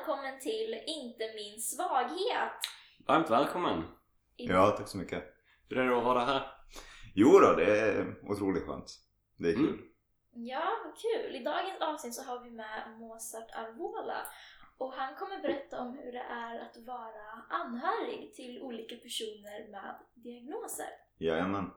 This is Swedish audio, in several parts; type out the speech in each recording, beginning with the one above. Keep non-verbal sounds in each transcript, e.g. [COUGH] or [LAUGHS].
välkommen till Inte min svaghet. Varmt välkommen! Ja, tack så mycket. Hur är det att vara här? Jo då, det är otroligt skönt. Det är kul. Mm. Ja, vad kul. I dagens avsnitt så har vi med Mozart Arvola och han kommer berätta om hur det är att vara anhörig till olika personer med diagnoser. Jajamän.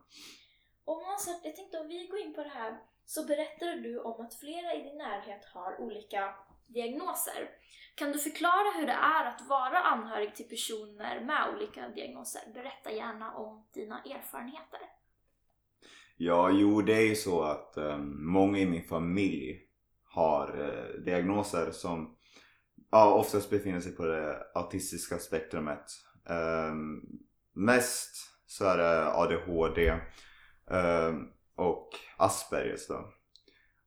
Och Mozart, jag tänkte om vi går in på det här så berättade du om att flera i din närhet har olika diagnoser. Kan du förklara hur det är att vara anhörig till personer med olika diagnoser? Berätta gärna om dina erfarenheter. Ja, jo det är ju så att um, många i min familj har uh, diagnoser som ja, oftast befinner sig på det autistiska spektrumet. Um, mest så är det ADHD um, ehm, och Aspergers då.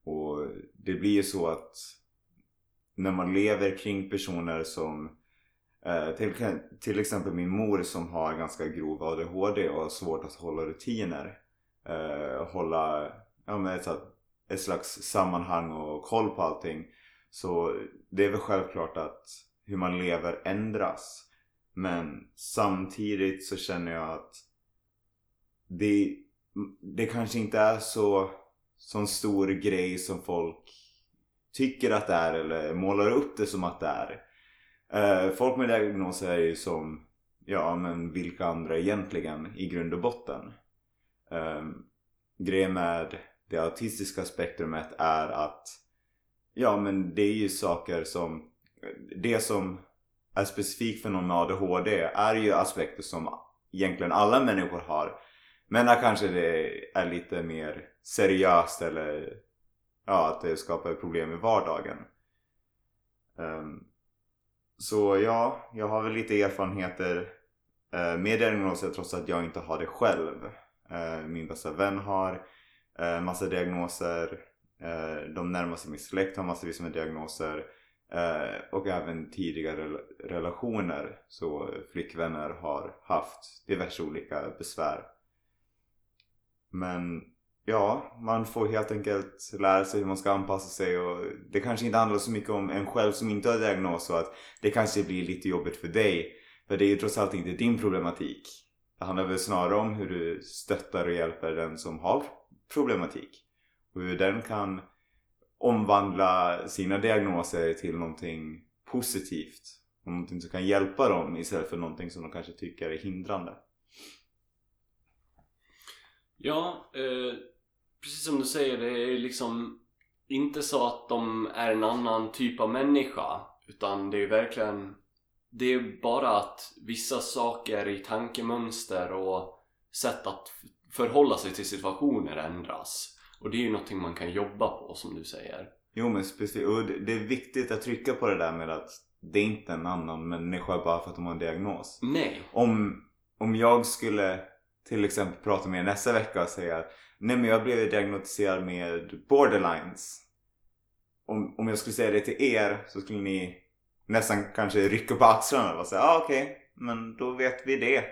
Och det blir ju så att när man lever kring personer som eh, till, till exempel min mor som har ganska grov ADHD och har svårt att hålla rutiner eh, hålla ja, men ett, ett slags sammanhang och koll på allting. Så det är väl självklart att hur man lever ändras. Men samtidigt så känner jag att det, det kanske inte är så sån stor grej som folk tycker att det är eller målar upp det som att det är. Eh, folk med diagnoser är ju som, ja men vilka andra egentligen i grund och botten. Eh, grejen med det autistiska spektrumet är att ja men det är ju saker som det som är specifikt för någon med ADHD är ju aspekter som egentligen alla människor har men där kanske det är lite mer seriöst eller ja att det skapar problem i vardagen Um, så ja, jag har väl lite erfarenheter uh, med diagnoser trots att jag inte har det själv Uh, min bästa vän har uh, massa diagnoser. De närmaste i min släkt har massvis med diagnoser. Och även tidigare relationer, så flickvänner har haft diverse olika besvär. Men ja, man får helt enkelt lära sig hur man ska anpassa sig och det kanske inte handlar så mycket om en själv som inte har diagnos och att det kanske blir lite jobbigt för dig. För det är ju trots allt inte din problematik. Det handlar väl snarare om hur du stöttar och hjälper den som har problematik. Och hur den kan omvandla sina diagnoser till någonting positivt. Och någonting som kan hjälpa dem istället för någonting som de kanske tycker är hindrande. Ja, eh, precis som du säger, det är liksom inte så att de är en annan typ av människa. Utan det är verkligen, det är bara att vissa saker i tankemönster och sätt att förhålla sig till situationer ändras. Och det är ju någonting man kan jobba på som du säger. Jo men specifikt, och det är viktigt att trycka på det där med att det är inte en annan människa bara för att de har en diagnos. Nej. Om, om jag skulle till exempel prata med er nästa vecka och säga att nej men jag blev diagnostiserad med borderlines. Om, om jag skulle säga det till er så skulle ni nästan kanske rycka på axlarna och säga ah, okej, men då vet vi det.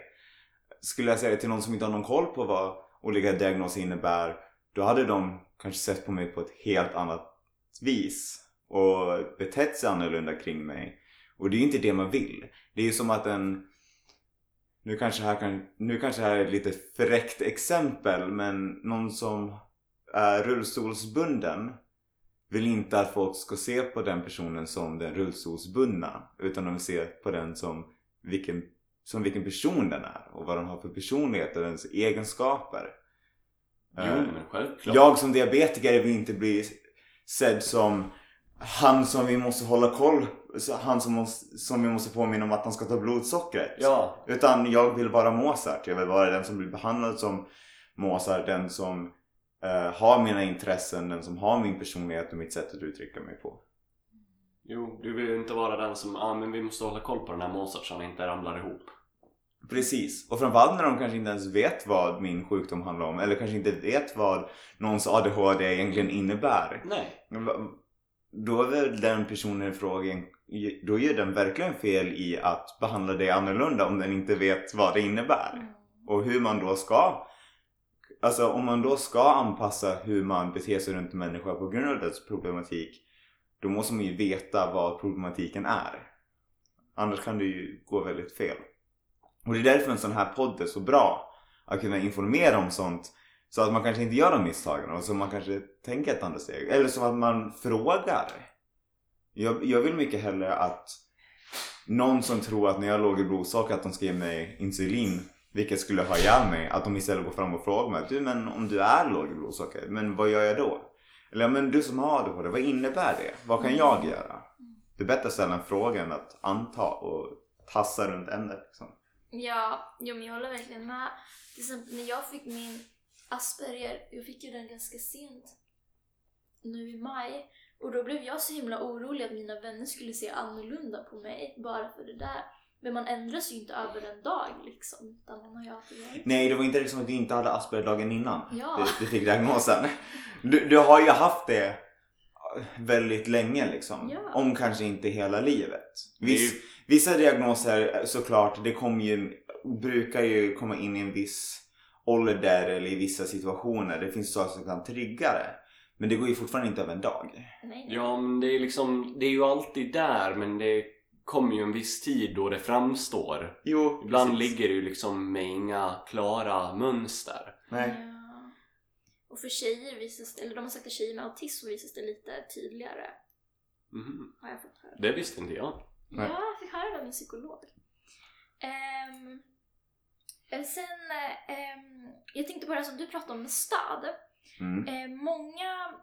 Skulle jag säga det till någon som inte har någon koll på vad olika diagnoser innebär då hade de kanske sett på mig på ett helt annat vis och betett sig annorlunda kring mig. Och det är ju inte det man vill. Det är ju som att en nu kanske, här kan, nu kanske det här är ett lite fräckt exempel men någon som är rullstolsbunden vill inte att folk ska se på den personen som den rullstolsbundna utan de vill se på den som vilken, som vilken person den är och vad den har för personlighet och dens egenskaper. Jo, Eh, men självklart. jag som diabetiker vill inte bli sedd som han som vi måste hålla koll Han som, måste, som vi måste påminna om att han ska ta blodsockret. Ja, Utan jag vill vara Mozart. Jag vill vara den som blir behandlad som Mozart. Den som eh, har mina intressen. Den som har min personlighet och mitt sätt att uttrycka mig på. jo, du vill ju inte vara den som, ja ah, men vi måste hålla koll på den här Mozart så han inte ramlar ihop. Precis. Och framförallt när de kanske inte ens vet vad min sjukdom handlar om. Eller kanske inte vet vad någons ADHD egentligen innebär. Nej. Då är väl den personen i frågan, då gör den verkligen fel i att behandla dig annorlunda om den inte vet vad det innebär. Mm. Och hur man då ska, alltså om man då ska anpassa hur man beter sig runt en människa på grund av dess problematik. Då måste man ju veta vad problematiken är. Annars kan det ju gå väldigt fel. Och det är därför en sån här podd är så bra. Att kunna informera om sånt så att man kanske inte gör de misstagen och så man kanske tänker ett andra steg. Eller så att man frågar. Jag, jag vill mycket hellre att någon som tror att när jag låg i blodsocker att de ska ge mig insulin vilket skulle ha ihjäl mig. Att de istället går fram och frågar mig. Du men om du är låg i blodsocker, men vad gör jag då? Eller men du som har ADHD, vad innebär det? Vad kan jag göra? Det är bättre att ställa en fråga än att anta och tassa runt ämnet liksom. Ja, jo, men jag håller verkligen med. Till exempel när jag fick min Asperger, jag fick ju den ganska sent nu i maj. Och då blev jag så himla orolig att mina vänner skulle se annorlunda på mig bara för det där. Men man ändras ju inte över en dag liksom. Utan man har ju alltid varit Nej, det var inte liksom att du inte hade Asperger dagen innan. Ja. Du, du fick diagnosen. Du, du har ju haft det väldigt länge liksom. Ja. Om kanske inte hela livet. Viss, vissa diagnoser såklart, det kommer ju, brukar ju komma in i en viss ålder eller i vissa situationer. Det finns saker som kan trigga det. Men det går ju fortfarande inte över en dag. Nej. Ja, men det är liksom, det är ju alltid där men det kommer ju en viss tid då det framstår. Jo, Ibland precis. ligger det ju liksom med inga klara mönster. Nej. Ja. Och för tjejer visas det, eller de har sagt att tjejer med autism visas det lite tydligare. Mhm. Har jag fått höra. Det visste inte jag. Nej. Ja, jag fick höra det av min psykolog. Eh, sen, ehm, jag tänkte på det som du pratade om med stöd. Mm. Eh, många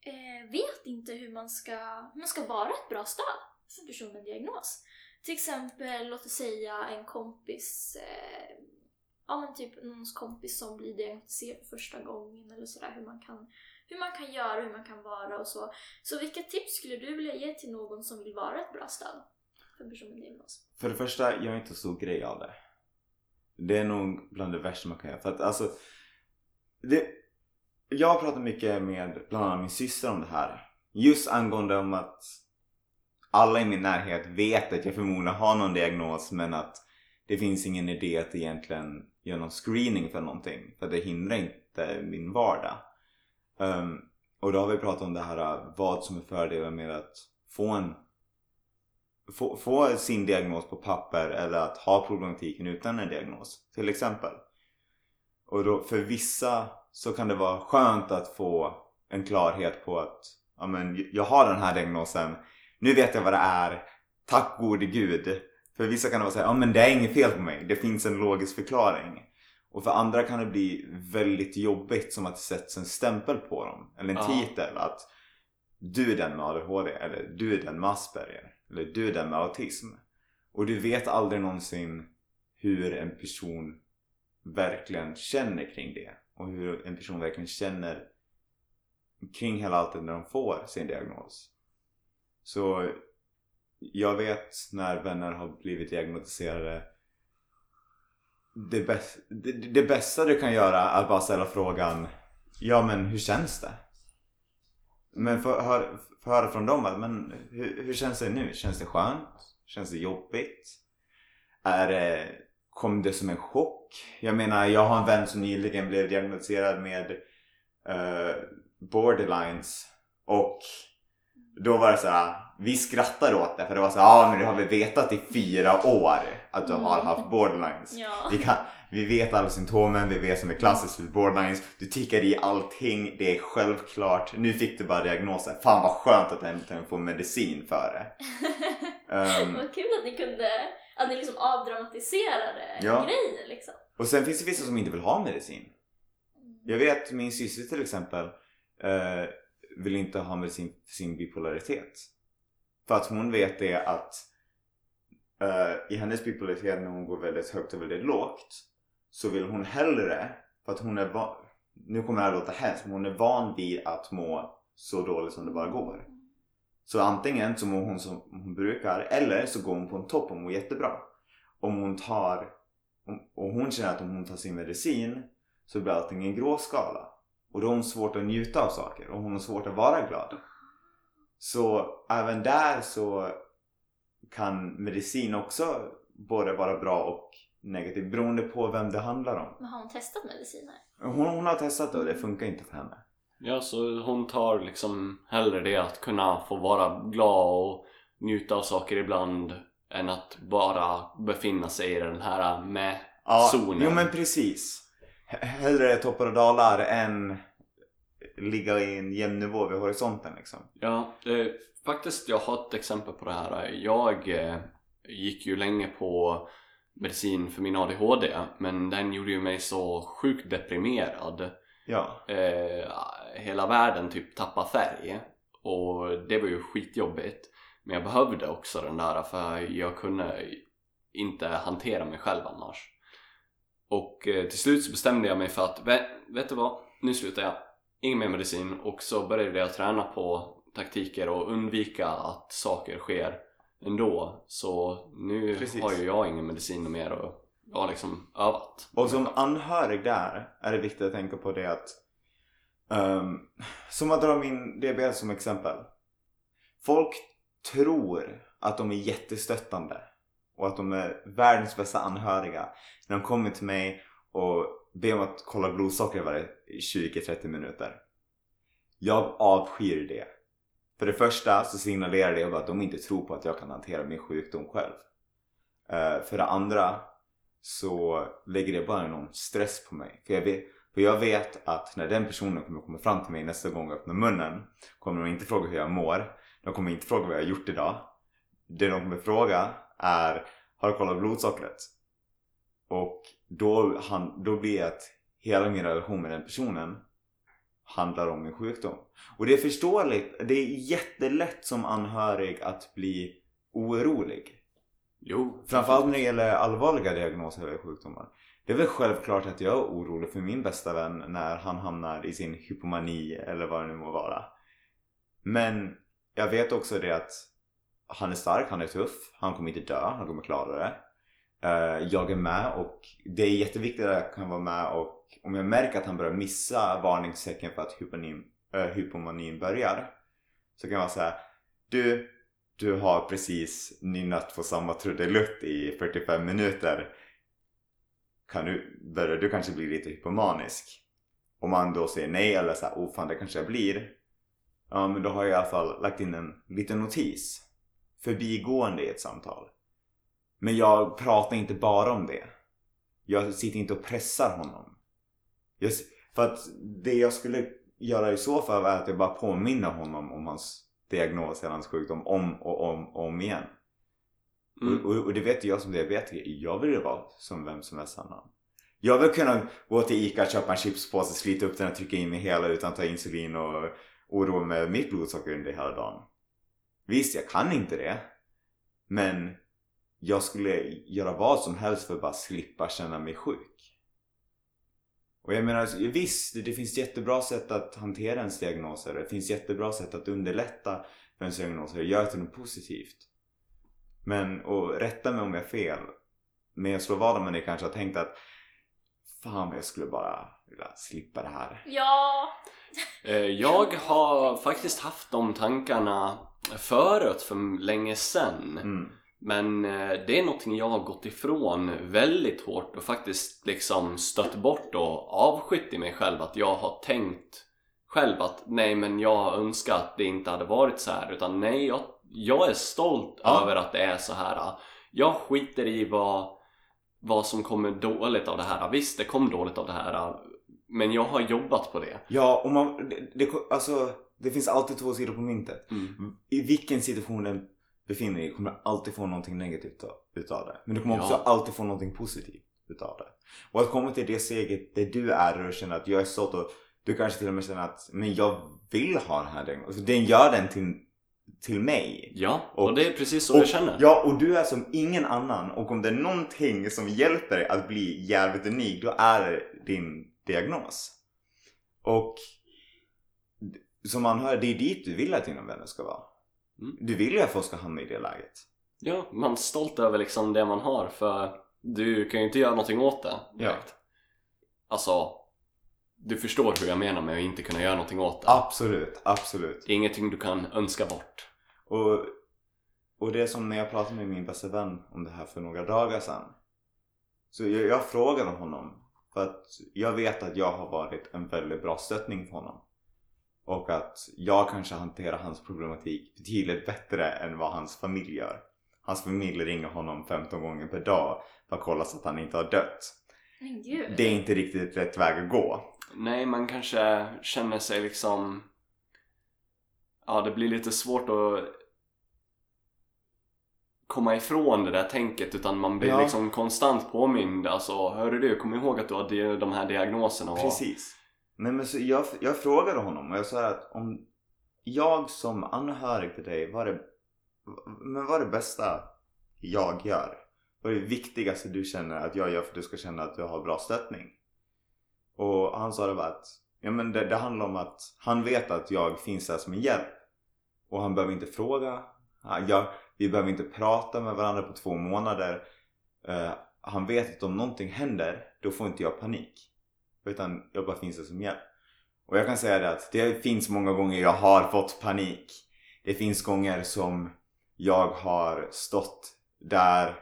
eh, vet inte hur man, ska, hur man ska vara ett bra stöd för en person med diagnos. Till exempel, låt oss säga en kompis, eh, ja men typ någons kompis som blir diagnostiserad för första gången eller sådär, hur man kan hur man kan göra, hur man kan vara och så. Så vilka tips skulle du vilja ge till någon som vill vara ett bra stöd för en person med diagnos? För det första, jag är inte så stor grej av det. Det är nog bland det värsta man kan göra. För att alltså, det, jag har pratat mycket med bland annat min syster om det här. Just angående om att alla i min närhet vet att jag förmodligen har någon diagnos men att det finns ingen idé att egentligen göra någon screening för någonting. För det hindrar inte min vardag. Um, och då har vi pratat om det här äh, vad som är fördelen med att få en få, få sin diagnos på papper eller att ha problematiken utan en diagnos till exempel. Och då, för vissa så kan det vara skönt att få en klarhet på att ja, men, jag har den här diagnosen, nu vet jag vad det är, tack gode gud. För vissa kan det vara så här, ja men det är inget fel på mig, det finns en logisk förklaring. Och för andra kan det bli väldigt jobbigt som att det sätts en stämpel på dem, eller en Ja. titel att du är den med ADHD eller du är den med Asperger eller du är den med autism. Och du vet aldrig någonsin hur en person verkligen känner kring det och hur en person verkligen känner kring hela allt när de får sin diagnos. Så jag vet när vänner har blivit diagnostiserade det, bäst, det, det bästa du kan göra är att bara ställa frågan Ja men hur känns det? Men få hör, höra från dem att, men hur, hur känns det nu? Känns det skönt? Känns det jobbigt? Är det, kom det som en chock? Jag menar jag har en vän som nyligen blev diagnostiserad med eh, borderlines och då var det så här, vi skrattade åt det för det var så ja ah, men det har vi vetat i fyra år att du har haft borderlines. Ja. Vi, kan, vi vet alla symptomen, vi vet som är klassiskt för borderlines. Du tickar i allting, det är självklart. Nu fick du bara diagnosen. Fan vad skönt att äntligen få medicin för det. [LAUGHS] Ehm, Vad kul att ni kunde, att ni liksom avdramatiserade Ja. grejen liksom. och sen finns det vissa som inte vill ha medicin. Jag vet min syster till exempel eh, vill inte ha medicin för sin bipolaritet. För att hon vet det att eh, i hennes bipolaritet när hon går väldigt högt och väldigt lågt så vill hon hellre, för att hon är van, nu kommer det här låta hemskt, men hon är van vid att må så dåligt som det bara går. Så antingen så mår hon som hon brukar eller så går hon på en topp och mår jättebra. Om hon tar, och hon känner att om hon tar sin medicin så blir allting en gråskala. Och då har hon svårt att njuta av saker och hon har svårt att vara glad. Så även där så kan medicin också både vara bra och negativ beroende på vem det handlar om. Men har hon testat mediciner? Hon, hon har testat det och det funkar inte för henne. Ja, så hon tar liksom hellre det att kunna få vara glad och njuta av saker ibland än att bara befinna sig i den här med Ja, jo men precis. Hellre toppar och dalar än ligga i en jämn nivå vid horisonten liksom. Ja, eh, faktiskt jag har ett exempel på det här. Jag eh, gick ju länge på medicin för min ADHD men den gjorde ju mig så sjukt deprimerad. Ja. Eh, hela världen typ tappade färg och det var ju skitjobbigt. Men jag behövde också den där för jag kunde inte hantera mig själv annars. Och eh, till slut så bestämde jag mig för att, vet, vet du vad? Nu slutar jag. Ingen mer medicin och så började jag träna på taktiker och undvika att saker sker ändå. Så nu Precis. har ju jag ingen medicin mer och jag har liksom övat. Och som anhörig där är det viktigt att tänka på det att um, som att dra min diabetes som exempel. Folk tror att de är jättestöttande och att de är världens bästa anhöriga när de kommer till mig och ber om att kolla blodsockret varje 20-30 minuter. Jag avskyr det. För det första så signalerar det att de inte tror på att jag kan hantera min sjukdom själv. Eh, för det andra så lägger det bara någon stress på mig. För jag, vet, för jag vet att när den personen kommer komma fram till mig nästa gång och öppnar munnen kommer de inte fråga hur jag mår. De kommer inte fråga vad jag har gjort idag. Det de kommer fråga är Har du kollat blodsockret? Och då, han, då blir det att hela min relation med den personen handlar om min sjukdom. Och det är förståeligt. Det är jättelätt som anhörig att bli orolig. Jo, Framförallt när det gäller allvarliga diagnoser eller sjukdomar. Det är väl självklart att jag är orolig för min bästa vän när han hamnar i sin hypomani eller vad det nu må vara. Men jag vet också det att han är stark, han är tuff, han kommer inte dö, han kommer klara det. Eh, Jag är med och det är jätteviktigt att jag kan vara med och om jag märker att han börjar missa varningstecken för att hypomanin, äh, hypomanin börjar så kan jag vara säga Du, du har precis nynnat på samma trudelutt i 45 minuter. Kan du, börjar du kanske bli lite hypomanisk? Om man då säger nej eller så här, oh fan det kanske jag blir. Ja men då har jag i alla fall lagt in en liten notis. Förbigående i ett samtal. Men jag pratar inte bara om det. Jag sitter inte och pressar honom. Jag, för att det jag skulle göra i så fall är att jag bara påminner honom om hans diagnos eller hans sjukdom om och om och om igen. Mm. Och, och, och det vet jag som diabetiker, jag vill ju vara som vem som helst annan. Jag vill kunna gå till Ica, köpa en chipspåse, slita upp den och trycka in mig hela utan att ta insulin och oroa mig med mitt blodsocker under hela dagen. Visst, jag kan inte det. Men jag skulle göra vad som helst för att bara slippa känna mig sjuk. Och jag menar, visst, det, det finns jättebra sätt att hantera ens diagnoser. Det finns jättebra sätt att underlätta för ens diagnoser och göra till något positivt. Men, och rätta mig om jag har fel. Men jag slår vad om man kanske har tänkt att Fan vad jag skulle bara vilja slippa det här. Ja, [LAUGHS] Eh, Jag har faktiskt haft de tankarna förut för länge sedan. Mm. Men eh, det är någonting jag har gått ifrån väldigt hårt och faktiskt liksom stött bort och avskytt i mig själv att jag har tänkt själv att nej men jag önskar att det inte hade varit så här utan nej jag, jag är stolt Ja. över att det är så här. Jag skiter i vad, vad som kommer dåligt av det här. Visst det kom dåligt av det här men jag har jobbat på det. Ja, och man, det, det, alltså, det finns alltid två sidor på myntet. Mm. I vilken situation befinner dig i kommer du alltid få någonting negativt av- utav det. Men du kommer också Ja. alltid få någonting positivt utav det. Och att komma till det steget där du är och känner att jag är stolt och du kanske till och med känner att men jag vill ha den här diagnosen. Den gör den till, till mig. Ja, och, Och- det är precis så jag känner. Ja, och du är som ingen annan. Och om det är någonting som hjälper dig att bli jävligt unik, då är det din diagnos. Och som man hör, det är dit du vill att dina vänner ska vara. Mm. Du vill ju att folk ska hamna i det läget. Ja, man är stolt över liksom det man har för du kan ju inte göra någonting åt det direkt. Alltså, du förstår hur jag menar med att inte kunna göra någonting åt det. Absolut, absolut. Det är ingenting du kan önska bort. Och, och det är som när jag pratade med min bästa vän om det här för några dagar sedan. Så jag, jag frågade honom. För att jag vet att jag har varit en väldigt bra stöttning för honom. Och att jag kanske hanterar hans problematik betydligt bättre än vad hans familj gör. hans familj ringer honom 15 gånger per dag för att kolla så att han inte har dött. Men gud. Det är inte riktigt rätt väg att gå. Nej, man kanske känner sig liksom... Ja, det blir lite svårt att komma ifrån det där tänket utan man blir Ja. liksom konstant påmind. Alltså, hörru du, kom ihåg att du har de här diagnoserna. Och... Precis. Nej, men så jag, jag frågade honom och jag sa att om jag som anhörig till dig, vad är det, men vad är det bästa jag gör? Vad är det viktigaste du känner att jag gör för att du ska känna att du har bra stöttning? Och han sa det var att ja, men det, det handlar om att han vet att jag finns där som en hjälp. Och han behöver inte fråga. Han- Jag, vi behöver inte prata med varandra på två månader. Uh, han vet att om någonting händer, då får inte jag panik. Utan jag bara finns där som hjälp. Och jag kan säga det att det finns många gånger jag har fått panik. Det finns gånger som jag har stått där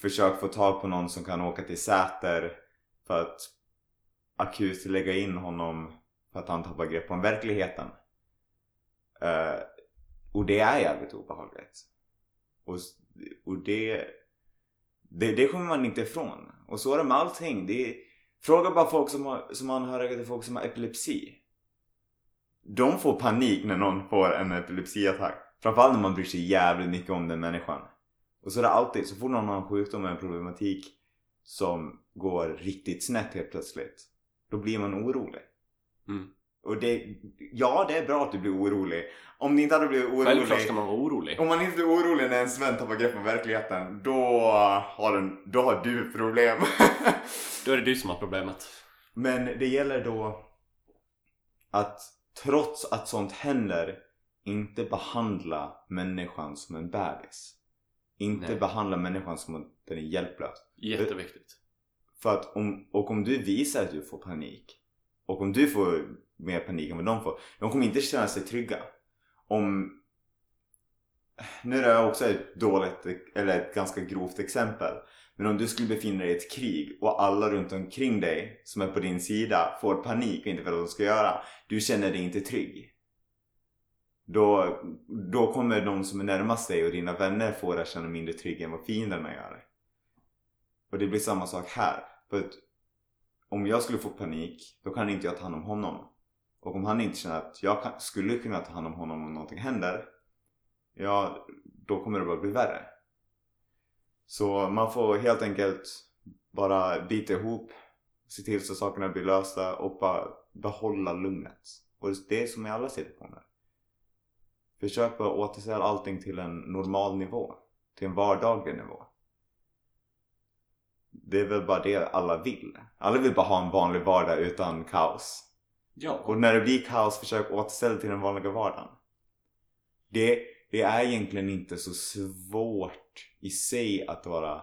försökt få tag på någon som kan åka till Säter för att akut lägga in honom för att han tappar grepp om verkligheten. Uh, och det är jävligt obehagligt. Och, och det, det, det kommer man inte ifrån. Och så är det med allting. Det är, fråga bara folk som, har, som anhöriga till folk som har epilepsi. De får panik när någon får en epilepsiattack. Framförallt när man bryr sig jävligt mycket om den människan. Och så är det alltid, så fort någon har en sjukdom eller en problematik som går riktigt snett helt plötsligt. Då blir man orolig. Mm. Och det, ja det är bra att du blir orolig. Om ni inte hade blivit orolig. Självklart ska man vara orolig. Om man inte blir orolig när en vän tappar grepp om verkligheten, då har, den, då har du problem. [LAUGHS] Då är det du som har problemet. Men det gäller då att trots att sånt händer inte behandla människan som en bebis. Inte Nej. behandla människan som att den är hjälplös. Jätteviktigt. För att om, och om du visar att du får panik och om du får mer panik än vad de får, de kommer inte känna sig trygga. Om nu är det också ett dåligt, eller ett ganska grovt exempel. Men om du skulle befinna dig i ett krig och alla runt omkring dig som är på din sida får panik och inte vet vad de ska göra. Du känner dig inte trygg. Då, då kommer de som är närmast dig och dina vänner få dig att känna mindre trygg än vad fienderna gör. Och det blir samma sak här. För att om jag skulle få panik, då kan inte jag ta hand om honom. Och om han inte känner att jag kan, skulle kunna ta hand om honom om någonting händer, ja, då kommer det bara bli värre. Så man får helt enkelt bara bita ihop, se till så sakerna blir lösta och bara behålla lugnet. Och det är som i alla situationer. Försök bara återställa allting till en normal nivå. Till en vardaglig nivå. Det är väl bara det alla vill. Alla vill bara ha en vanlig vardag utan kaos. Ja. Och när det blir kaos, försök återställa till den vanliga vardagen. Det, det är egentligen inte så svårt i sig att vara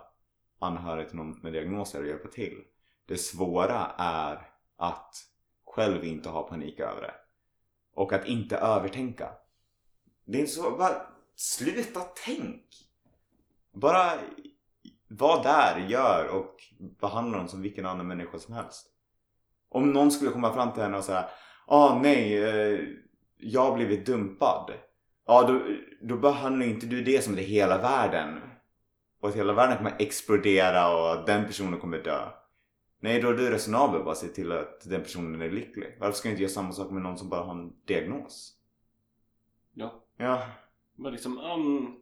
anhörig till någon med diagnoser och hjälpa till. Det svåra är att själv inte ha panik över det. Och att inte övertänka. Det är så, bara sluta tänk! Bara var där, gör och behandla dem som vilken annan människa som helst. Om någon skulle komma fram till henne och säga Ah nej, eh, jag har blivit dumpad. Ja, då, då behandlar inte du det som det är hela världen. Och att hela världen kommer explodera och den personen kommer dö. Nej, då är du resonabel. Bara se till att den personen är lycklig. Varför ska jag inte göra samma sak med någon som bara har en diagnos? Ja. Ja, Men liksom, um,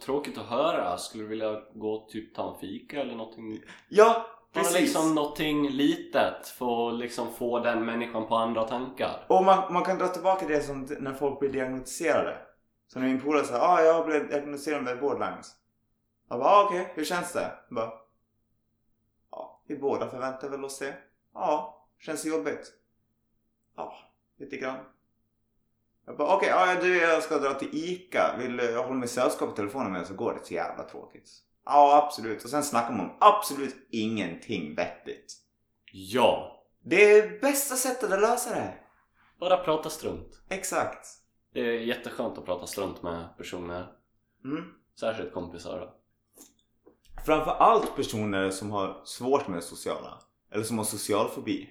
tråkigt att höra. Skulle du vilja gå typ ta en fika eller någonting? ja Precis. liksom någonting litet för att liksom få den människan på andra tankar. Och man, man kan dra tillbaka det som när folk blir diagnostiserade. Så när min polare säger ah, jag blivit diagnostiserad med borderlines. Jag bara ah, okej, hur känns det? Jag bara, ja, vi båda förväntar väl oss det. Ja, känns det jobbigt? Ja, lite grann. Jag bara okej, ja, absolut. Och sen snackar man om absolut ingenting vettigt. Ja! Det är bästa sättet att lösa det. Bara prata strunt. Exakt. Det är jätteskönt att prata strunt med personer. Mm. Särskilt kompisar då. Framför allt personer som har svårt med det sociala. Eller som har social fobi.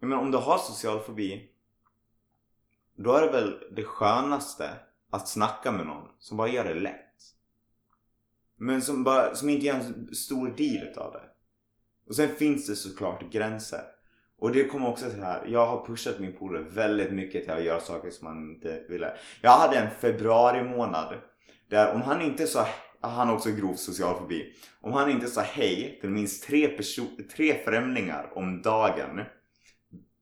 Menar om du har social fobi. Då är det väl det skönaste att snacka med någon som bara gör det lätt. Men som, bara, som inte gör en stor deal utav det. Och sen finns det såklart gränser. Och det kommer också till här. Jag har pushat min polare väldigt mycket till att göra saker som han inte ville. Jag hade en februari månad där om han inte sa han har också grov social fobi. Om han inte sa hej till minst tre, perso- tre främlingar om dagen.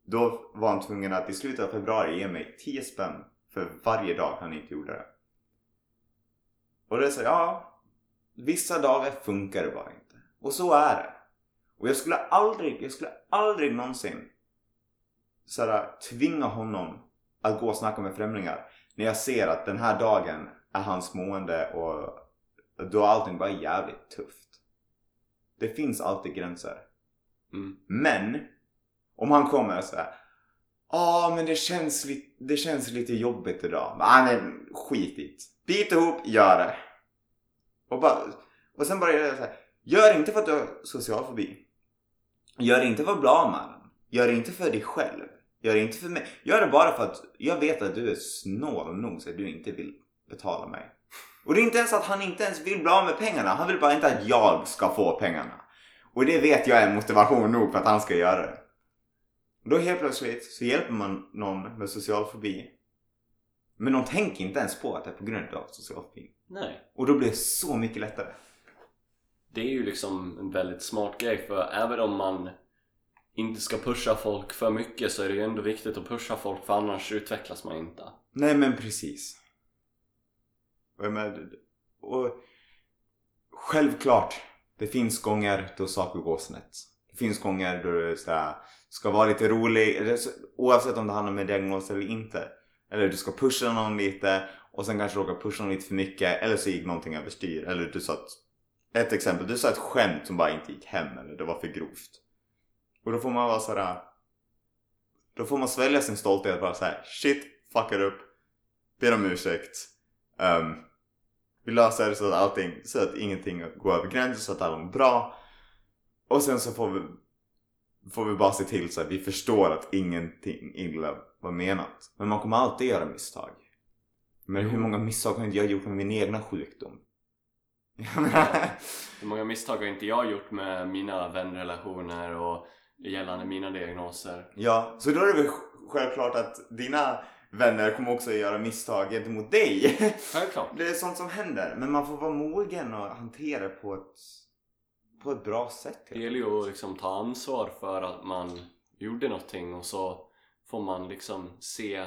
Då var han tvungen att i slutet av februari ge mig 10 spänn för varje dag han inte gjorde det. Och det är så ja. Vissa dagar funkar det bara inte. Och så är det. Och jag skulle aldrig, jag skulle aldrig någonsin såhär, tvinga honom att gå och snacka med främlingar. När jag ser att den här dagen är hans mående och då är allting bara jävligt tufft. Det finns alltid gränser. Mm. Men om han kommer och säger Ja men det känns, li- det känns lite jobbigt idag. Nej men skit i det. Bit ihop, gör det. Och, bara, och sen bara göra så här. Gör inte för att du har social fobi. Gör inte för att bli av med den. Gör det inte för dig själv. Gör det inte för mig. Gör det bara för att jag vet att du är snål nog så att du inte vill betala mig. Och det är inte ens att han inte ens vill bli av med pengarna. Han vill bara inte att jag ska få pengarna. Och det vet jag är motivation nog för att han ska göra det. Och då helt plötsligt så hjälper man någon med social fobi. Men de tänker inte ens på att det är på grund av social fobi. Nej. Och då blir det så mycket lättare. Det är ju liksom en väldigt smart grej för även om man inte ska pusha folk för mycket så är det ju ändå viktigt att pusha folk för annars utvecklas man inte. Nej men precis. Och, jag menar, och självklart, det finns gånger då saker går snett. Det finns gånger då du ska vara lite rolig, oavsett om det handlar om en diagnos eller inte. Eller du ska pusha någon lite och sen kanske råkade pusha dem lite för mycket eller så gick någonting överstyr. Eller du sa ett, ett exempel, du sa ett skämt som bara inte gick hem eller det var för grovt. Och då får man vara sådär då får man svälja sin stolthet och bara såhär shit, fuckar upp, ber om ursäkt. Um, vi löser det så att allting, så att ingenting går över gränsen, så att alla mår bra. Och sen så får vi, får vi bara se till så att vi förstår att ingenting illa var menat. Men man kommer alltid göra misstag. Men hur många misstag har inte jag gjort med min egna sjukdom? Hur många misstag har inte jag gjort med mina vänrelationer och gällande mina diagnoser? Ja, så då är det väl självklart att dina vänner kommer också göra misstag gentemot dig. Självklart. Det är sånt som händer. Men man får vara mogen och hantera det på ett, på ett bra sätt. Det gäller ju att liksom ta ansvar för att man gjorde någonting och så får man liksom se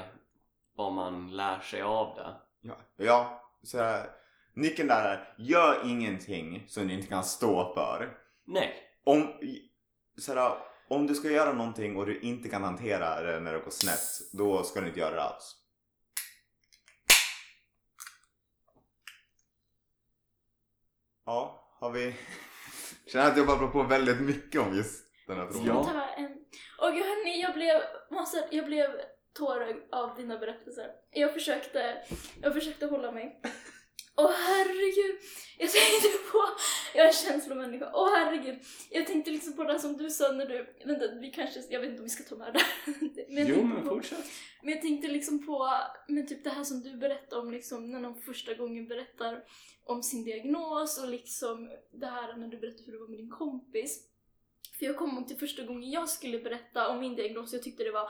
vad man lär sig av det. Ja, ja så här, nyckeln där är gör ingenting som du inte kan stå för. Nej, Om, så här, om du ska göra någonting och du inte kan hantera det när det går snett, då ska du inte göra det alls. Ja, har vi... [LAUGHS] Känner att jag babblar på väldigt mycket om just den här frågan. Ja. Ta en... Åh gud hörni, jag blev, måste, jag blev tårögd av dina berättelser. Jag försökte, jag försökte hålla mig. Åh herregud, jag tänkte på, jag är en känslomänniska, åh herregud. Jag tänkte liksom på det som du sa när du, vänta vi kanske, jag vet inte om vi ska ta med det [LAUGHS] men jo men på- fortsätt. men jag tänkte liksom på men typ det här som du berättade om liksom när någon första gången berättar om sin diagnos och liksom det här när du berättade hur det var med din kompis. För jag kommer ihåg till första gången jag skulle berätta om min diagnos, jag tyckte det var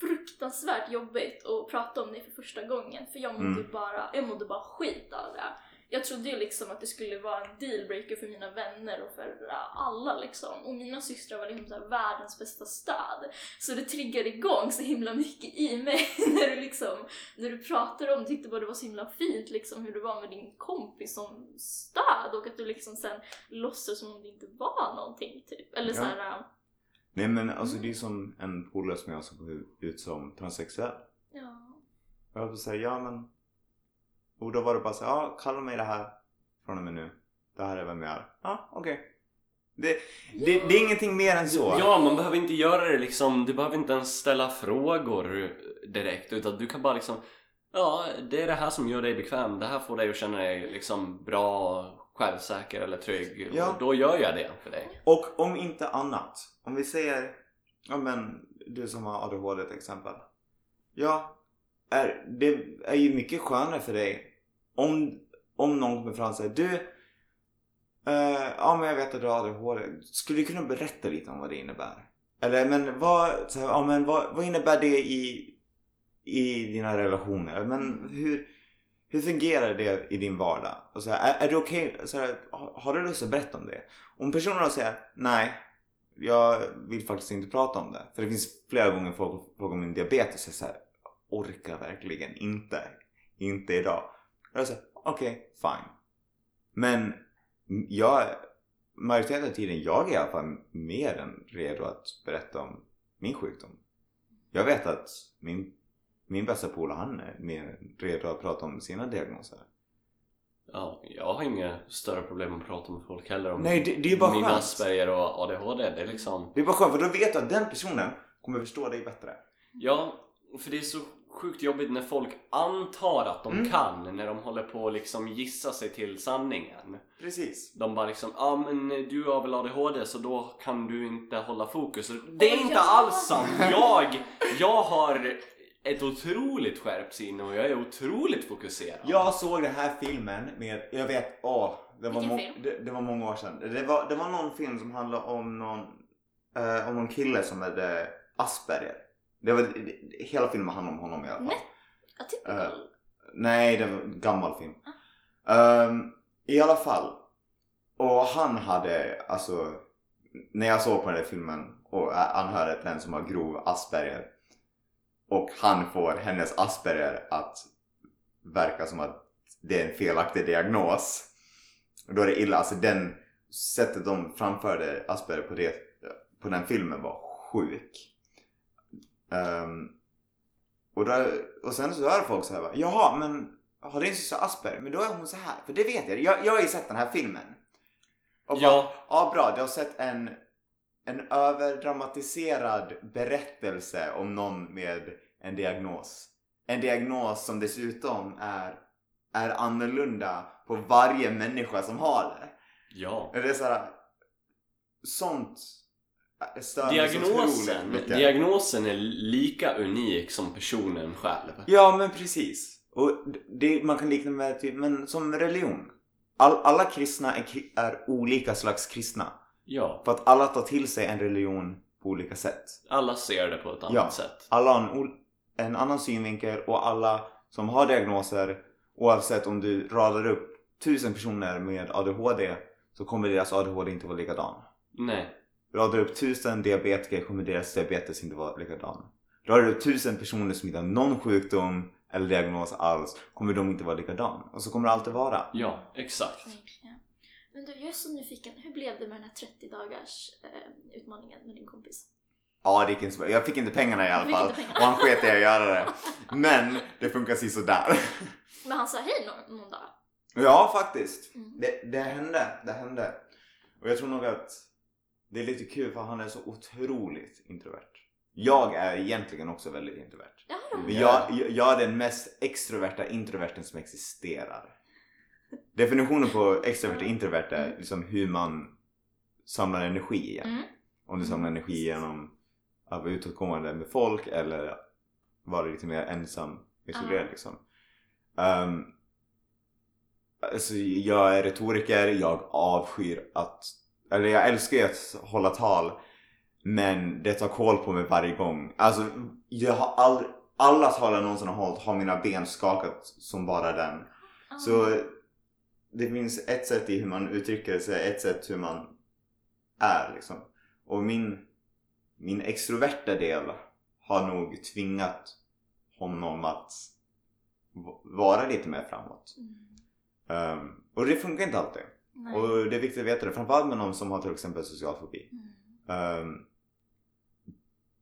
fruktansvärt jobbigt att prata om det för första gången för jag mådde Mm. bara, jag mådde bara skit av det. Jag trodde ju liksom att det skulle vara en dealbreaker för mina vänner och för alla liksom. Och mina systrar var liksom så världens bästa stöd. Så det triggade igång så himla mycket i mig [LAUGHS] när du liksom, när du pratade om, tyckte bara det var så himla fint liksom hur du var med din kompis som stöd och att du liksom sen låtsades som om det inte var någonting typ. Eller Ja. så här, Nej men alltså det är som en polare som jag som går ut som transsexuell. ja. Och jag säga ja men... Och då var det bara så ja kalla mig det här från och med nu. Det här är vem jag är. Ja okej. Det, det, det är ingenting mer än så. Ja, man behöver inte göra det liksom, du behöver inte ens ställa frågor direkt utan du kan bara liksom Ja, det är det här som gör dig bekväm. Det här får dig att känna dig liksom bra, självsäker eller trygg. Ja. Och då gör jag det för dig. Och om inte annat. Om vi säger, ja men du som har ADHD till exempel. Ja, är, det är ju mycket skönare för dig om, om någon kommer fram och säger du eh, ja men jag vet att du har ADHD. Skulle du kunna berätta lite om vad det innebär? Eller men vad, så här, ja, men vad, vad innebär det i, i dina relationer? Men hur, hur fungerar det i din vardag? Och så här, är, är du okej? Okay? har, har du lust att berätta om det? Om personen då säger nej, jag vill faktiskt inte prata om det. För det finns flera gånger folk frågar om min diabetes. Jag säger orkar verkligen inte. Inte idag. Jag säger okej, okay, fine. Men jag, majoriteten av tiden, jag är i alla fall mer än redo att berätta om min sjukdom. Jag vet att min, min bästa polare han är mer redo att prata om sina diagnoser. Ja, jag har inga större problem att prata med folk heller om Nej, det, det är bara min skönt. Asperger och ADHD. Det är liksom... Det är bara skönt för då vet du att den personen kommer förstå dig bättre. Ja, för det är så sjukt jobbigt när folk antar att de Mm. kan när de håller på att liksom gissa sig till sanningen. Precis. De bara liksom, ja ah, men du har väl ADHD så då kan du inte hålla fokus. Det är inte alls sant! Jag, jag har ett otroligt skärpt sinne och jag är otroligt fokuserad. Jag såg den här filmen med, jag vet, åh. Det var, Vilken film? det, det var många år sedan. Det var, det var någon film som handlade om någon, eh, om någon kille som hade Asperger. Det var, det, hela filmen handlade om honom i alla fall. Nej. Atypical. Nej, det var en gammal film. Ehm, I alla fall. Och han hade, alltså, när jag såg på den där filmen och han hörde den som har grov Asperger och han får hennes Asperger att verka som att det är en felaktig diagnos. Då är det illa. Alltså den sättet de framförde Asperger på, det, på den filmen var sjuk. Ehm, och, då, och sen så hör folk så här bara, Jaha men har din syster Asperger? Men då är hon så här. För det vet jag. Jag, jag har ju sett den här filmen. Och bara, Ja. ja bra. Du har sett en, en överdramatiserad berättelse om någon med en diagnos. En diagnos som dessutom är, är annorlunda på varje människa som har det. Ja. Det är så här, sånt Diagnosen, diagnosen är lika unik som personen själv. Ja men precis. Och det, man kan likna med typ, men som religion. All, alla kristna är, är olika slags kristna. Ja, För att alla tar till sig en religion på olika sätt. alla ser det på ett annat Ja. sätt. Alla har en, en annan synvinkel och alla som har diagnoser oavsett om du radar upp tusen personer med ADHD så kommer deras ADHD inte vara likadan. Nej. Radar upp tusen diabetiker kommer deras diabetes inte vara likadan. Radar du upp tusen personer som inte har någon sjukdom eller diagnos alls kommer de inte vara likadan. Och så kommer det alltid vara. Ja, exakt. Men du, jag är så nyfiken. Hur blev det med den här 30 dagars eh, utmaningen med din kompis? Ja, det gick inte så bra. Jag fick inte pengarna i alla fall. Och han sket i att göra det. [LAUGHS] Men det funkar sådär. Men han sa hej någon, någon dag? Ja, faktiskt. Mm. Det, det hände. Det hände. Och jag tror nog att det är lite kul för han är så otroligt introvert. Jag är egentligen också väldigt introvert. Ja, jag, jag, jag är den mest extroverta introverten som existerar. Definitionen på extrovert och introvert är liksom hur man samlar energi igen. Mm. Om du samlar energi genom att vara utåtgående med folk eller vara lite mer ensam, isolerad Ja. liksom. Um, alltså, jag är retoriker, jag avskyr att, eller jag älskar ju att hålla tal men det tar koll på mig varje gång. Alltså, jag har aldrig, alla tal jag någonsin har hållit har mina ben skakat som bara den. Ah. Så det finns ett sätt i hur man uttrycker sig, ett sätt hur man är liksom. Och min, min extroverta del har nog tvingat honom att vara lite mer framåt. Mm. Um, och det funkar inte alltid. Nej. Och det är viktigt att veta det. Framförallt med någon som har till exempel social fobi. Mm. Um,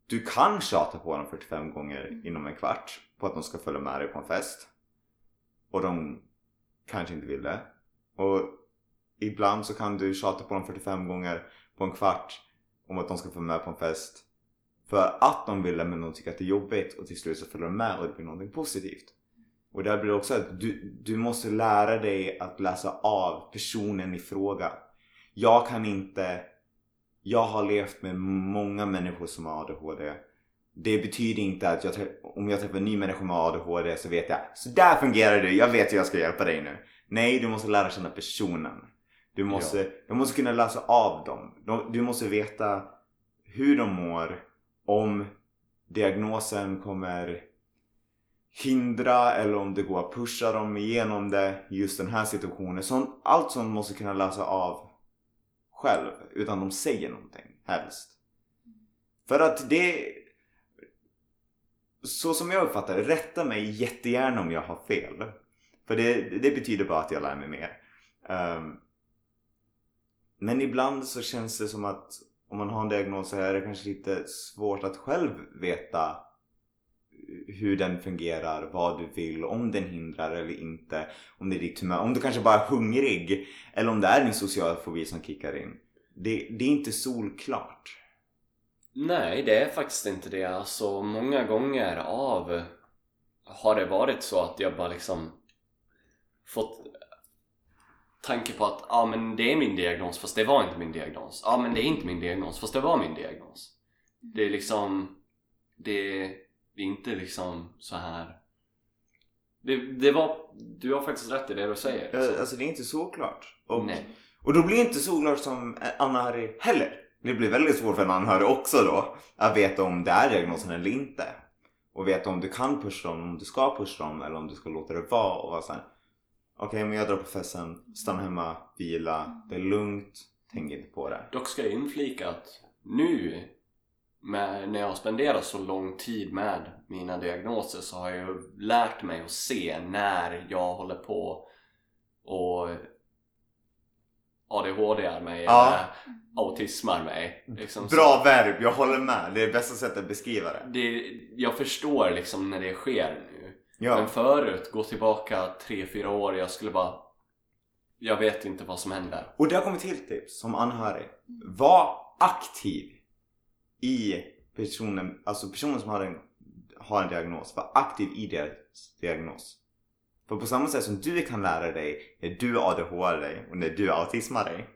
du kan tjata på dem 45 gånger Mm. inom en kvart på att de ska följa med dig på en fest. Och de kanske inte vill det. Och ibland så kan du tjata på dem 45 gånger på en kvart om att de ska få med på en fest. För att de vill det men de tycker att det är jobbigt och till slut så följer de med och det blir någonting positivt. Och där blir det också att du, du måste lära dig att läsa av personen i fråga. Jag kan inte jag har levt med många människor som har ADHD det betyder inte att jag, om jag träffar en ny människa med ADHD så vet jag så där fungerar du, jag vet hur jag ska hjälpa dig nu. Nej, du måste lära känna personen. Du måste, du måste kunna läsa av dem. De- Du måste veta hur de mår, om diagnosen kommer hindra eller om det går att pusha dem igenom det just den här situationen. Sånt, allt sånt måste kunna läsa av själv utan de säger någonting helst. För att det så som jag uppfattar rätta mig jättegärna om jag har fel. För det, det betyder bara att jag lär mig mer. Um, men ibland så känns det som att om man har en diagnos så är det kanske lite svårt att själv veta hur den fungerar, vad du vill, om den hindrar eller inte. Om det är ditt humör, om du kanske bara är hungrig eller om det är din sociala fobi som kickar in. Det, det är inte solklart. Nej, det är faktiskt inte det. Alltså många gånger av har det varit så att jag bara liksom fått tanke på att ja men det är min diagnos fast det var inte min diagnos. Ja men det är inte min diagnos fast det var min diagnos. Det är liksom det, det är inte liksom så här det, det var, du har faktiskt rätt i det du säger. Eh, Liksom. Alltså det är inte såklart. Och, Nej. och då blir det inte såklart som en anhörig heller. Det blir väldigt svårt för en anhörig också då att veta om det är diagnosen eller inte. Och veta om du kan pusha dem, om du ska pusha dem eller om du ska låta det vara och vara såhär Okej men jag drar på festen, stanna hemma, vila, det är lugnt, tänk inte på det. Dock ska jag inflika att nu med, när jag har spenderat så lång tid med mina diagnoser så har jag lärt mig att se när jag håller på och ADHD mig Ja. eller autismar mig. Liksom så. Bra verb, jag håller med. Det är bästa sättet att beskriva det. Det, jag förstår liksom när det sker nu. Men Ja, förut, gå tillbaka 3-4 år, jag skulle bara... Jag vet inte vad som händer. och det har kommit till tips som anhörig. Var aktiv i personen, alltså personen som har en, har en diagnos. Var aktiv i deras diagnos. För på samma sätt som du kan lära dig när du ADHD och när du autismar dig.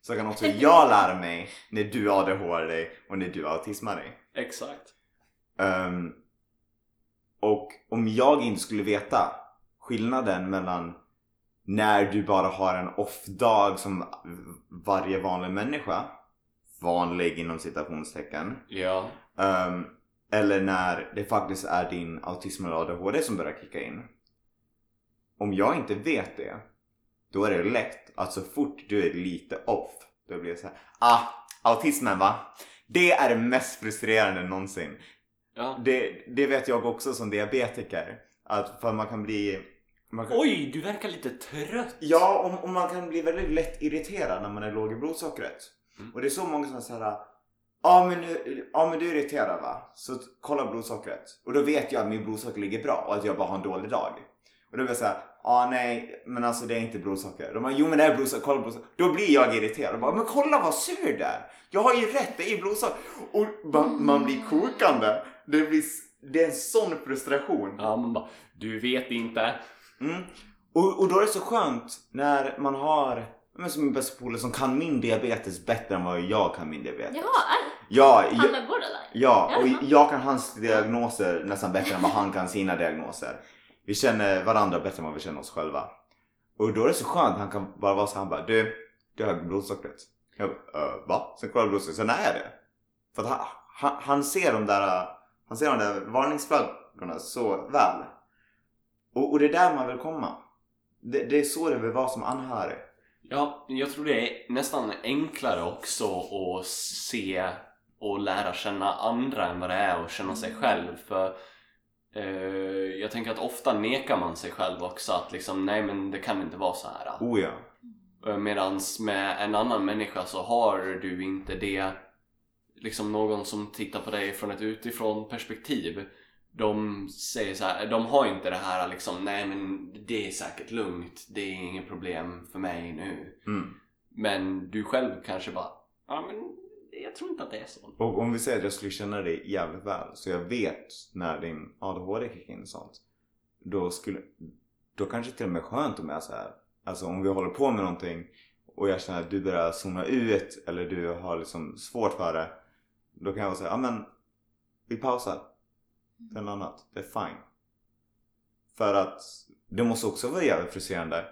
Så kan också jag lära mig när du ADHD och när du autismar dig. Exakt. Ehm, och om jag inte skulle veta skillnaden mellan när du bara har en off-dag som varje vanlig människa, vanlig inom citationstecken, Ja. ehm, eller när det faktiskt är din autism eller ADHD som börjar kicka in. Om jag inte vet det, då är det lätt att så fort du är lite off, då blir det så här, ah, autismen va? Det är det mest frustrerande någonsin. Ja. Det, det vet jag också som diabetiker. Att för man kan bli... Man kan, Oj, du verkar lite trött. Ja, och, och man kan bli väldigt lätt irriterad när man är låg i blodsockret. Mm. Och det är så många som såhär Ja men, nu, ja men du är irriterad va? Så kolla blodsockret. Och då vet jag att min blodsocker ligger bra och att jag bara har en dålig dag. Och då blir jag såhär, ja nej men alltså det är inte blodsocker. De bara, jo men det är blodsocker, kolla blodsocker. Då blir jag irriterad och bara, men kolla vad sur du är. Jag har ju rätt, det är blodsocker. Och man, man blir kokande. Det, blir, det är en sån frustration. Ja, man bara, du vet inte. Mm. Och, och då är det så skönt när man har men som min bästa polare som kan min diabetes bättre än vad jag kan min diabetes. Jaha, är Ja, han med borderline? ja, och Jaha. jag kan hans diagnoser nästan bättre än vad han kan sina diagnoser. Vi känner varandra bättre än vad vi känner oss själva. Och då är det så skönt, han kan bara vara så han bara du, du har blodsockret. Jag bara, "Äh, va? Sen kollar jag blodsockret, sen är det. För att han, han, han ser de där, han ser de där varningsflaggorna så väl. Och, och det är där man vill komma. Det, det är så det vill vara som anhörig. Ja, jag tror det är nästan enklare också att se och lära känna andra än vad det är att känna sig själv. För eh, jag tänker att ofta nekar man sig själv också att liksom, nej men det kan inte vara så här. Oh ja. Medan med en annan människa så har du inte det liksom någon som tittar på dig från ett utifrån perspektiv de säger så här, de har inte det här liksom nej men det är säkert lugnt, det är inget problem för mig nu Mm. men du själv kanske bara ja men jag tror inte att det är så Och om vi säger att jag skulle känna dig jävligt väl så jag vet när din ADHD kickar in och sånt. Då skulle, då kanske till och med skönt om jag så här. Alltså om vi håller på med någonting och jag känner att du börjar zona ut eller du har liksom svårt för det. Då kan jag säga, ja men vi pausar. Den annat. Det är fine. För att det måste också vara jävligt frustrerande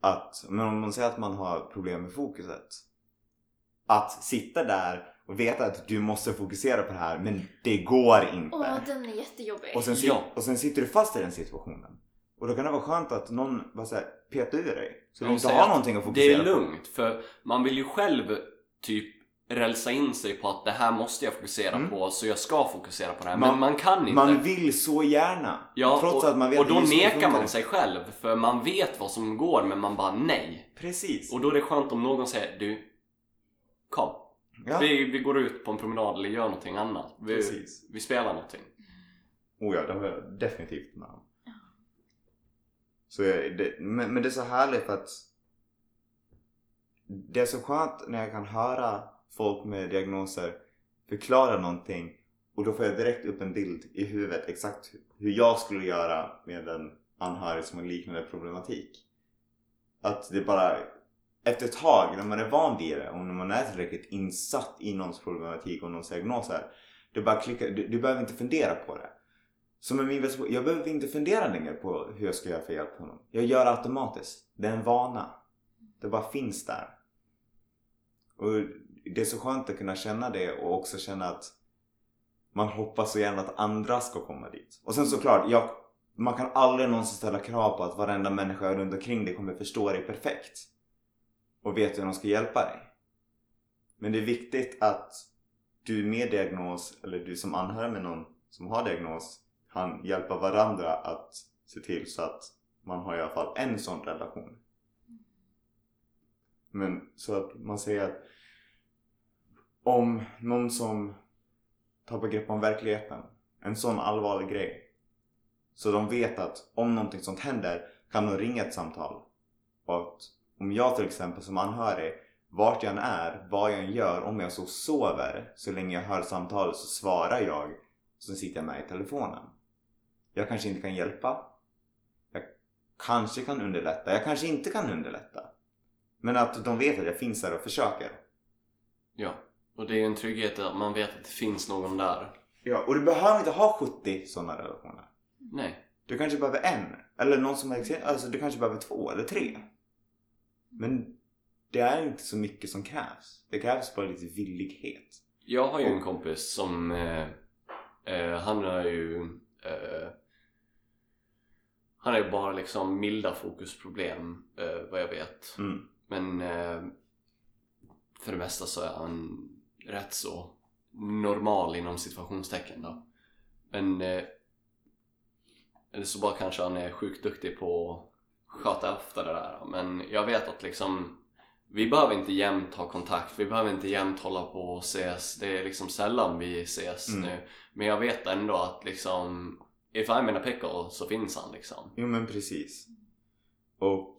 att, men om man säger att man har problem med fokuset. Att sitta där och veta att du måste fokusera på det här men det går inte. Åh, den är jättejobbig. Och sen, Ja. och sen sitter du fast i den situationen. Och då kan det vara skönt att någon bara så här, petar ur dig. Så du inte har att någonting att Det fokusera är lugnt för man vill ju själv typ rälsa in sig på att det här måste jag fokusera Mm. på så jag ska fokusera på det här. Man- men man kan inte. Man vill så gärna. ja, trots och, att man vet och då nekar man sig själv för man vet vad som går men man bara nej. Precis. Och då är det skönt om någon säger du, kom. ja, Vi, vi går ut på en promenad eller gör någonting annat. Vi, precis. vi spelar någonting. Oh ja, det har jag definitivt med om. Så jag, det, men, men det är så härligt för att det är så skönt när jag kan höra folk med diagnoser förklara någonting och då får jag direkt upp en bild i huvudet exakt hur jag skulle göra med en anhörig som har liknande problematik. Att det bara efter ett tag när man är van vid det och när man är tillräckligt insatt i någons problematik och någons diagnoser det bara klickar, du, du behöver inte fundera på det. Som med min bästa jag behöver inte fundera längre på hur jag ska göra för att hjälpa honom. Jag gör det automatiskt. Det är en vana. Det bara finns där. Och det är så skönt att kunna känna det och också känna att man hoppas så gärna att andra ska komma dit. Och sen såklart, jag, man kan aldrig någonsin ställa krav på att varenda människa runt omkring dig kommer förstå dig perfekt. Och vet hur de ska hjälpa dig. Men det är viktigt att du med diagnos, eller du som anhörig med någon som har diagnos, kan hjälpa varandra att se till så att man har i alla fall en sån relation. Men så att man säger att om någon som tappar grepp om verkligheten, en sån allvarlig grej. Så de vet att om någonting sånt händer kan de ringa ett samtal. Och att om jag till exempel som anhörig, vart jag än är, vad jag än gör, om jag så sover, så länge jag hör samtalet så svarar jag. Så sitter jag med i telefonen. Jag kanske inte kan hjälpa. Jag kanske kan underlätta. Jag kanske inte kan underlätta. Men att de vet att jag finns där och försöker. Ja. Och det är ju en trygghet att man vet att det finns någon där. Ja, och du behöver inte ha 70 sådana relationer. Nej. Du kanske behöver en. Eller någon som är alltså du kanske behöver två eller tre. Men det är inte så mycket som krävs. Det krävs bara lite villighet. Jag har ju en kompis som eh, eh, han har ju eh, han har ju bara liksom milda fokusproblem eh, vad jag vet Mm. men eh, för det mesta så är han rätt så normal inom situationstecken då men eh, eller så bara kanske han är sjukt duktig på att sköta efter det där men jag vet att liksom vi behöver inte jämt ha kontakt, vi behöver inte jämt hålla på och ses. Det är liksom sällan vi ses Mm. nu. Men jag vet ändå att liksom If I'm in a pickle så finns han liksom. Jo men precis. Och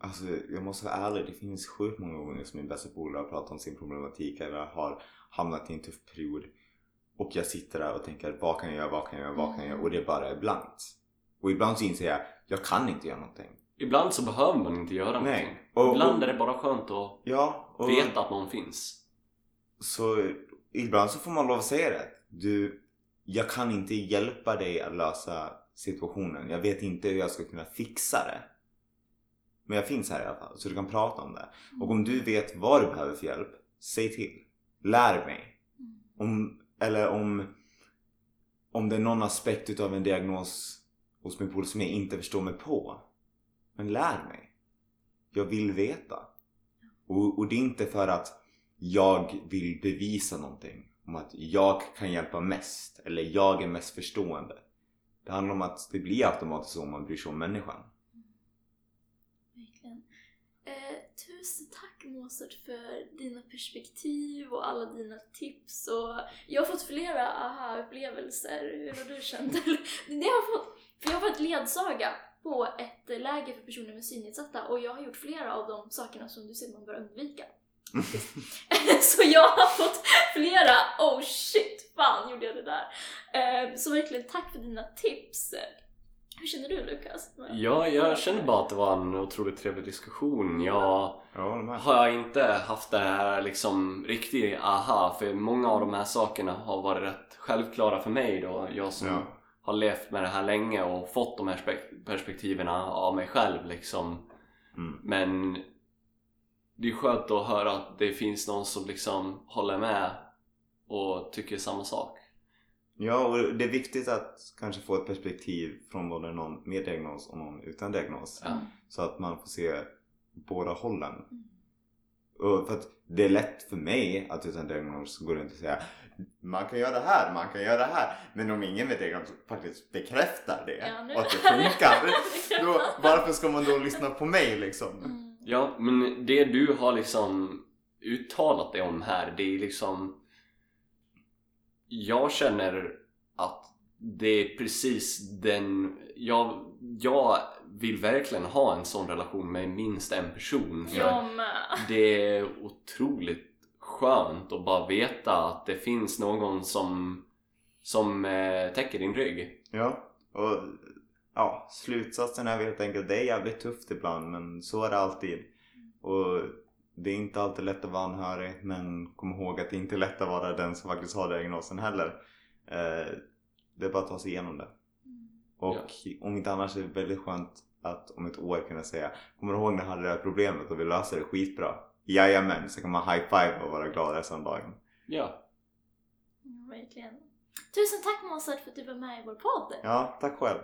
alltså jag måste vara ärlig, det finns sjukt många gånger som min bästa polare har pratat om sin problematik eller har hamnat i en tuff period. Och jag sitter där och tänker vad kan jag göra, vad kan jag göra, vad kan jag göra? Och det bara är blankt. Och ibland så inser jag, jag kan inte göra någonting. Ibland så behöver man inte göra någonting. Nej. Och, Ibland är det bara skönt att ja, och, veta att någon finns. Så ibland så får man lov att säga det. Du, jag kan inte hjälpa dig att lösa situationen. Jag vet inte hur jag ska kunna fixa det. Men jag finns här i alla fall, så du kan prata om det. Och om du vet vad du behöver för hjälp, säg till. Lär mig. Om, eller om, om det är någon aspekt utav en diagnos hos min polare som jag inte förstår mig på. Men lär mig. Jag vill veta. Och, och det är inte för att jag vill bevisa någonting. Om att jag kan hjälpa mest. Eller jag är mest förstående. Det handlar om att det blir automatiskt så om man bryr sig om människan. Verkligen. Eh, tusen tack Mozart för dina perspektiv och alla dina tips. Och jag har fått flera aha-upplevelser. Hur har du känt? [LAUGHS] Det har jag fått, för jag har varit ledsaga på ett läger för personer med synnedsatta och jag har gjort flera av de sakerna som du säger man bör undvika. [LAUGHS] så jag har fått flera, oh shit, fan gjorde jag det där. Eh, så verkligen tack för dina tips. Hur känner du Lukas? Ja, jag känner bara att det var en otroligt trevlig diskussion. Jag med. har jag inte haft det här liksom riktigt aha för många av de här sakerna har varit rätt självklara för mig då. Jag som Ja. har levt med det här länge och fått de här spek- perspektiven av mig själv liksom. Mm. Men det är skönt att höra att det finns någon som liksom håller med och tycker samma sak. Ja, och det är viktigt att kanske få ett perspektiv från både någon med diagnos och någon utan diagnos. Ja. Så att man får se båda hållen. Och för att det är lätt för mig att utan diagnos gå runt och säga man kan göra det här, man kan göra det här. Men om ingen med diagnos faktiskt bekräftar det Ja, och att det funkar. [LAUGHS] då, varför ska man då lyssna på mig liksom? Mm. Ja, men det du har liksom uttalat dig om här, det är liksom... Jag känner att det är precis den... Jag, jag vill verkligen ha en sån relation med minst en person. För Jag med. det är otroligt skönt att bara veta att det finns någon som, som eh, täcker din rygg. Ja, och ja, slutsatsen är väl helt enkelt det är jävligt tufft ibland men så är det alltid. Och det är inte alltid lätt att vara anhörig men kom ihåg att det inte är lätt att vara den som faktiskt har diagnosen heller. Eh, det är bara att ta sig igenom det. Och om inte annars är det väldigt skönt att om ett år kunna säga Kommer du ihåg när jag hade det här problemet och vi löste det skitbra? Jajamän, så kan man high five och vara glad resten av dagen. Ja, Ja, verkligen. Tusen tack Mozart för att du var med i vår podd. Ja, tack själv.